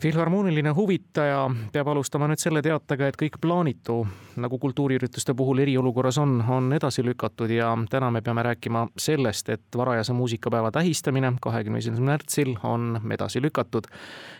filharmooniline huvitaja peab alustama nüüd selle teatega, et kõik plaanitu, nagu kultuuriürituste puhul eriolukorras on, on edasi lükatud ja täna me peame rääkima sellest, et varajase muusikapäeva tähistamine kahekümne esimesel märtsil on edasi lükatud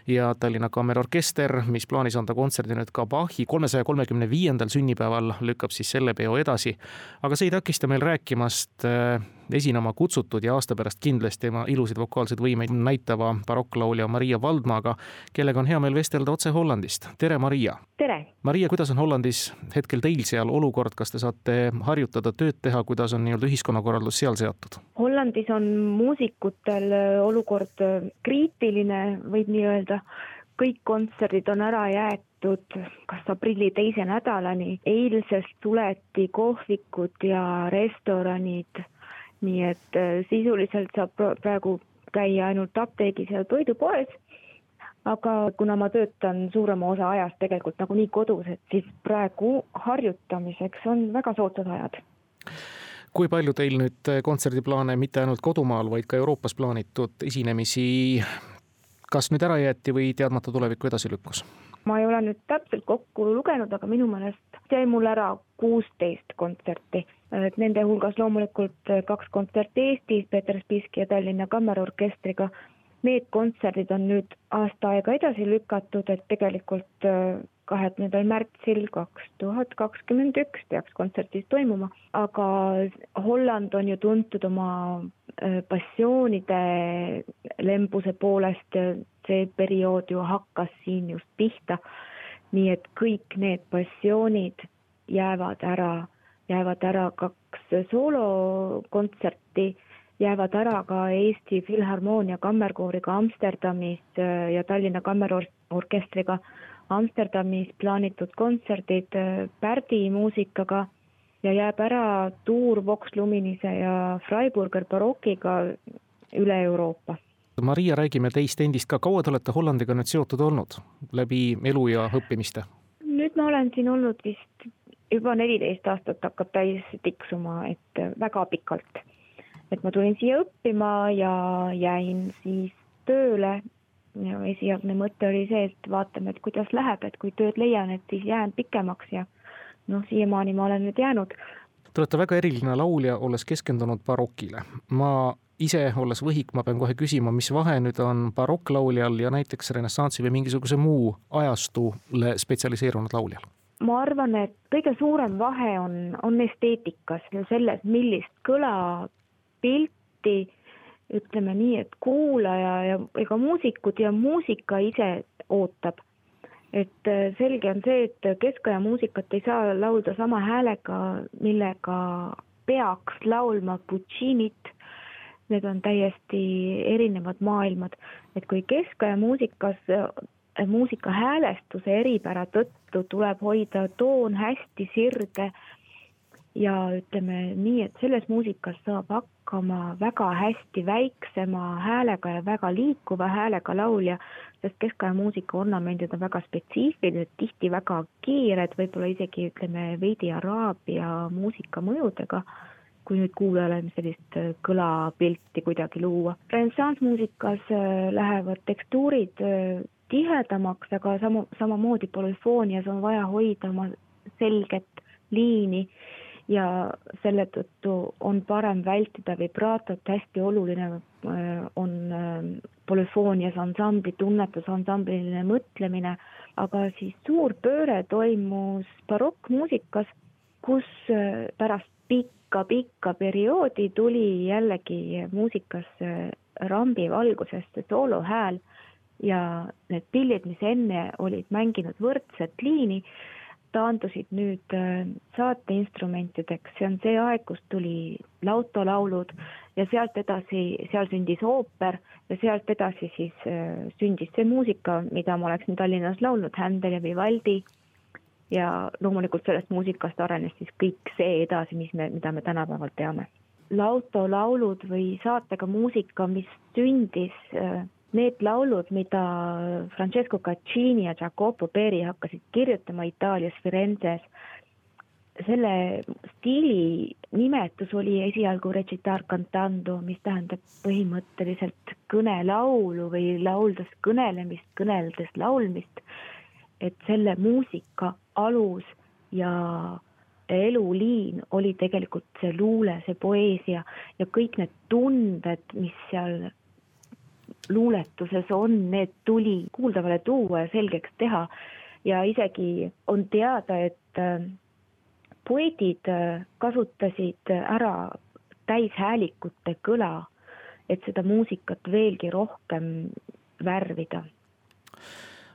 ja Tallinna Kammerorkester, mis plaanis anda kontserdi nüüd ka Bachi kolmesaja kolmekümne viiendal sünnipäeval, lükkab siis selle peo edasi. aga see ei takista meil rääkimast äh, esinema kutsutud ja aasta pärast kindlasti oma ilusaid vokaalseid võimeid näitava barokklaulja Maria Valdmaga, kellega on hea meel vestelda otse Hollandist. tere, Maria! tere! Maria, kuidas on Hollandis hetkel teil seal olukord, kas te saate harjutada, tööd teha, kuidas on nii-öelda ühiskonnakorraldus seal seatud? Hollandis on muusikutel olukord kriitiline, võib nii öelda kõik kontserdid on ära jäetud kas aprilli teise nädalani. eilsest suleti kohvikud ja restoranid nii et äh, sisuliselt saab praegu käia ainult apteegis ja toidupoes. aga kuna ma töötan suurema osa ajast tegelikult nagunii kodus, et siis praegu harjutamiseks on väga soodsad ajad kui palju teil nüüd kontserdiplaane mitte ainult kodumaal, vaid ka Euroopas plaanitud esinemisi kas nüüd ära jäeti või teadmata tulevikku edasi lükkus? Ma ei ole nüüd täpselt kokku lugenud, aga minu meelest jäi mul ära kuusteist kontserti. et nende hulgas loomulikult kaks kontserti Eestis, Peeter Spiski ja Tallinna Kammerorkestriga. Need kontserdid on nüüd aasta aega edasi lükatud, et tegelikult äh, kahekümnendal märtsil kaks tuhat kakskümmend üks peaks kontsert siis toimuma, aga Holland on ju tuntud oma äh, passioonide lembuse poolest see periood ju hakkas siin just pihta. nii et kõik need passioonid jäävad ära, jäävad ära kaks soolokontserti, jäävad ära ka Eesti Filharmoonia kammerkooriga Amsterdamis äh, ja Tallinna Kammerorkestriga Amsterdamis plaanitud kontserdid äh, Pärdi muusikaga ja jääb ära tuur Vox Luminise ja Freiburger barokiga üle Euroopa Maria, räägime teist endist ka, kaua te olete Hollandiga nüüd seotud olnud läbi elu ja õppimiste? nüüd ma olen siin olnud vist juba neliteist aastat hakkab täis tiksuma, et väga pikalt. et ma tulin siia õppima ja jäin siis tööle. Ja esialgne mõte oli see, et vaatame, et kuidas läheb, et kui tööd leian, et siis jään pikemaks ja noh, siiamaani ma olen nüüd jäänud. Te olete väga eriline laulja, olles keskendunud barokile. ma ise olles võhik, ma pean kohe küsima, mis vahe nüüd on barokklauljal ja näiteks renessansi või mingisuguse muu ajastule spetsialiseerunud lauljal? ma arvan, et kõige suurem vahe on, on esteetikas ja selles, millist kõlapilti ütleme nii, et kuulaja ja ega muusikud ja muusika ise ootab. et äh, selge on see, et keskaja muusikat ei saa laulda sama häälega, millega peaks laulma Puccinit need on täiesti erinevad maailmad, et kui keskaja muusikas, muusika häälestuse eripära tõttu tuleb hoida toon hästi sirge ja ütleme nii, et selles muusikas saab hakkama väga hästi väiksema häälega ja väga liikuva häälega laulja, sest keskaja muusika ornamendid on väga spetsiifilised, tihti väga kiired, võib-olla isegi ütleme veidi araabia muusika mõjudega kui nüüd kuulajale sellist äh, kõlapilti kuidagi luua. renessanssmuusikas äh, lähevad tekstuurid äh, tihedamaks, aga samu, samamoodi polüfoonias on vaja hoida oma selget liini ja selle tõttu on parem vältida vibraatot, hästi oluline on polüfoonias ansambli tunnetus, ansambliline mõtlemine, aga siis suur pööre toimus barokkmuusikas, kus pärast pikka pikka-pikka perioodi tuli jällegi muusikasse rambi valgusest see soolohääl ja need pillid, mis enne olid mänginud võrdset liini, taandusid nüüd äh, saateinstrumentideks, see on see aeg, kus tuli lautolaulud ja sealt edasi, seal sündis ooper ja sealt edasi siis äh, sündis see muusika, mida ma oleksin Tallinnas laulnud, Händel ja Vivaldi ja loomulikult sellest muusikast arenes siis kõik see edasi, mis me, mida me tänapäeval teame. lautolaulud või saatega muusika, mis sündis, need laulud, mida Francesco Caccini ja Jacopo Peri hakkasid kirjutama Itaalias Firenzes, selle stiili nimetus oli esialgu recitar cantando, mis tähendab põhimõtteliselt kõnelaulu või lauldes kõnelemist, kõneldes laulmist. et selle muusika alus ja eluliin oli tegelikult see luule, see poeesia ja kõik need tunded, mis seal luuletuses on, need tuli kuuldavale tuua ja selgeks teha. ja isegi on teada, et poeedid äh, kasutasid ära täishäälikute kõla, et seda muusikat veelgi rohkem värvida.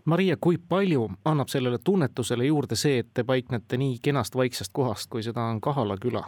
Maria, kui palju annab sellele tunnetusele juurde see, et te paiknete nii kenast vaiksest kohast, kui seda on Kahala küla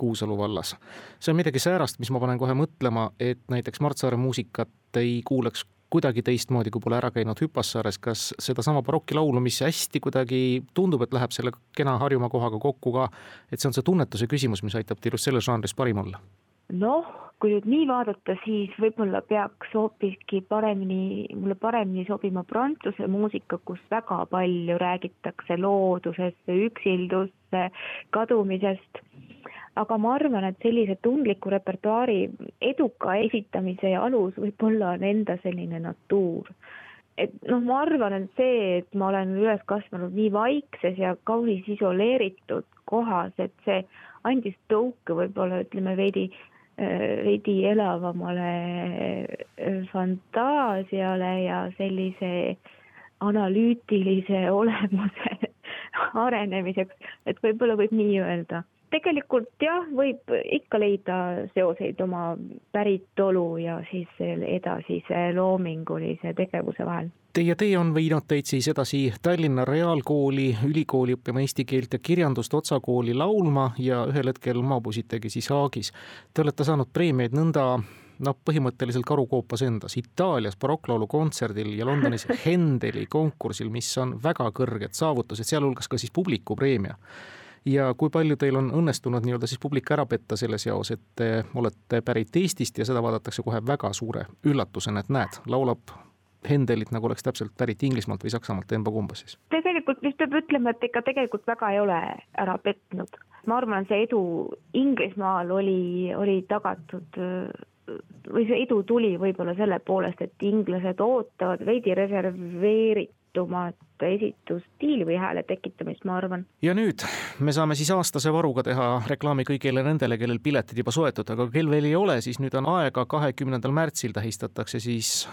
Kuusalu vallas? see on midagi säärast, mis ma panen kohe mõtlema, et näiteks Mart Saare muusikat ei kuuleks kuidagi teistmoodi, kui pole ära käinud Hüpassaares, kas sedasama barokilaulu, mis hästi kuidagi tundub, et läheb selle kena Harjumaa kohaga kokku ka, et see on see tunnetuse küsimus, mis aitab teil just selles žanris parim olla? noh, kui nüüd nii vaadata, siis võib-olla peaks hoopiski paremini, mulle paremini sobima prantsuse muusika, kus väga palju räägitakse loodusest, üksildust, kadumisest aga ma arvan, et sellise tundliku repertuaari eduka esitamise alus võib-olla on enda selline natuur. et noh, ma arvan, et see, et ma olen üles kasvanud nii vaikses ja kaunis isoleeritud kohas, et see andis tõuke võib-olla ütleme veidi veidi elavamale fantaasiale ja sellise analüütilise olemuse arenemiseks, et võib-olla võib nii öelda tegelikult jah, võib ikka leida seoseid oma päritolu ja siis edasise loomingulise tegevuse vahel. Teie tee on viinud teid siis edasi Tallinna Reaalkooli, ülikooli õppima eesti keelt ja kirjandust, Otsa kooli laulma ja ühel hetkel maabusitegi siis Haagis. Te olete saanud preemiaid nõnda noh, põhimõtteliselt karukoopas endas, Itaalias barokklaulu kontserdil ja Londonis Hendeli konkursil, mis on väga kõrged saavutused, sealhulgas ka siis publikupreemia ja kui palju teil on õnnestunud nii-öelda siis publik ära petta selles jaos, et te olete pärit Eestist ja seda vaadatakse kohe väga suure üllatusena, et näed, laulab Hendelit nagu oleks täpselt pärit Inglismaalt või Saksamaalt, emba-kumba siis? tegelikult vist peab ütlema, et ikka tegelikult väga ei ole ära petnud. ma arvan, see edu Inglismaal oli, oli tagatud või see edu tuli võib-olla selle poolest, et inglased ootavad veidi reserveeritumat esitusstiili või hääle tekitamist, ma arvan. ja nüüd me saame siis aastase varuga teha reklaami kõigile nendele, kellel piletid juba soetud, aga kel veel ei ole, siis nüüd on aega, kahekümnendal märtsil tähistatakse siis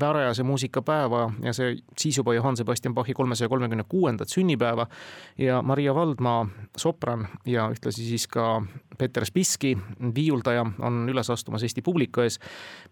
varajase muusikapäeva ja see siis juba Johann Sebastian Bachi kolmesaja kolmekümne kuuendat sünnipäeva ja Maria Valdmaa, sopran ja ühtlasi siis ka Peeter Spiski, viiuldaja, on üles astumas Eesti publiku ees.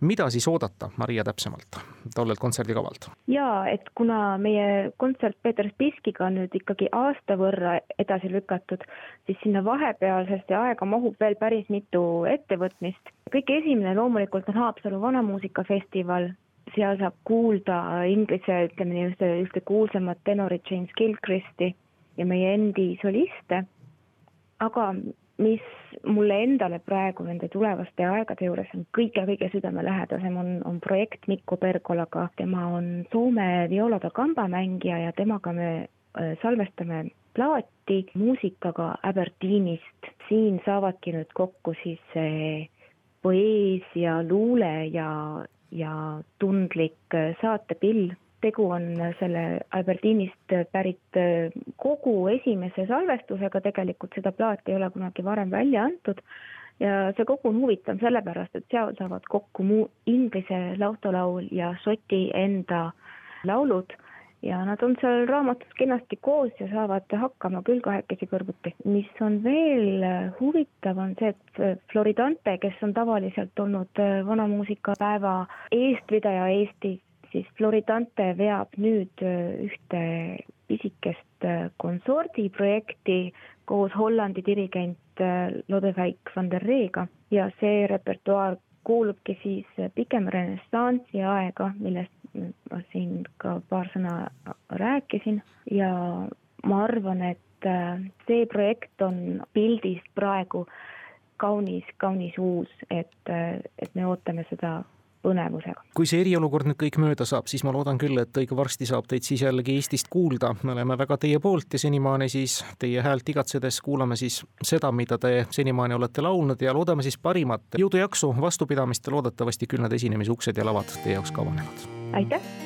mida siis oodata, Maria, täpsemalt tollelt kontserdikavalt? jaa, et kuna meie kontsert Peeter Spiskiga on nüüd ikkagi aasta võrra edasi lükatud, siis sinna vahepealsesse aega mahub veel päris mitu ettevõtmist. kõige esimene loomulikult on Haapsalu vanamuusikafestival seal saab kuulda inglise, ütleme nii, ühte, kuulsamat tenorit James Gilchristi ja meie endi soliste. aga mis mulle endale praegu nende tulevaste aegade juures on kõige-kõige südamelähedasem, on, on projekt Mikko Pergolaga, tema on Soome violada kambamängija ja temaga me äh, salvestame plaati muusikaga Aberdeenist. siin saavadki nüüd kokku siis see poeesia, luule ja, ja tundlik äh, saatepill. tegu on selle Albertinist pärit äh, kogu esimese salvestusega, tegelikult seda plaati ei ole kunagi varem välja antud. Ja see kogu on huvitav sellepärast, et seal saavad kokku muu inglise lautolaul ja Šoti enda laulud ja nad on seal raamatus kenasti koos ja saavad hakkama küll kahekesi kõrvuti. mis on veel huvitav, on see, et Floridante, kes on tavaliselt olnud vanamuusikapäeva eestvedaja Eestis, siis Floridante veab nüüd ühte pisikest konsordiprojekti koos Hollandi dirigent Lodewijk van der Reega ja see repertuaar kuulubki siis pigem renessansi aega, millest siin ka paar sõna rääkisin ja ma arvan, et see projekt on pildist praegu kaunis, kaunis uus, et, et me ootame seda põnevusega. kui see eriolukord nüüd kõik mööda saab, siis ma loodan küll, et õige varsti saab teid siis jällegi Eestist kuulda. me oleme väga teie poolt ja senimaani siis teie häält igatsedes kuulame siis seda, mida te senimaani olete laulnud ja loodame siis parimat. jõudu, jaksu, vastupidamist ja loodetavasti küll need esinemisuksed ja lavad teie jaoks ka avanevad. aitäh!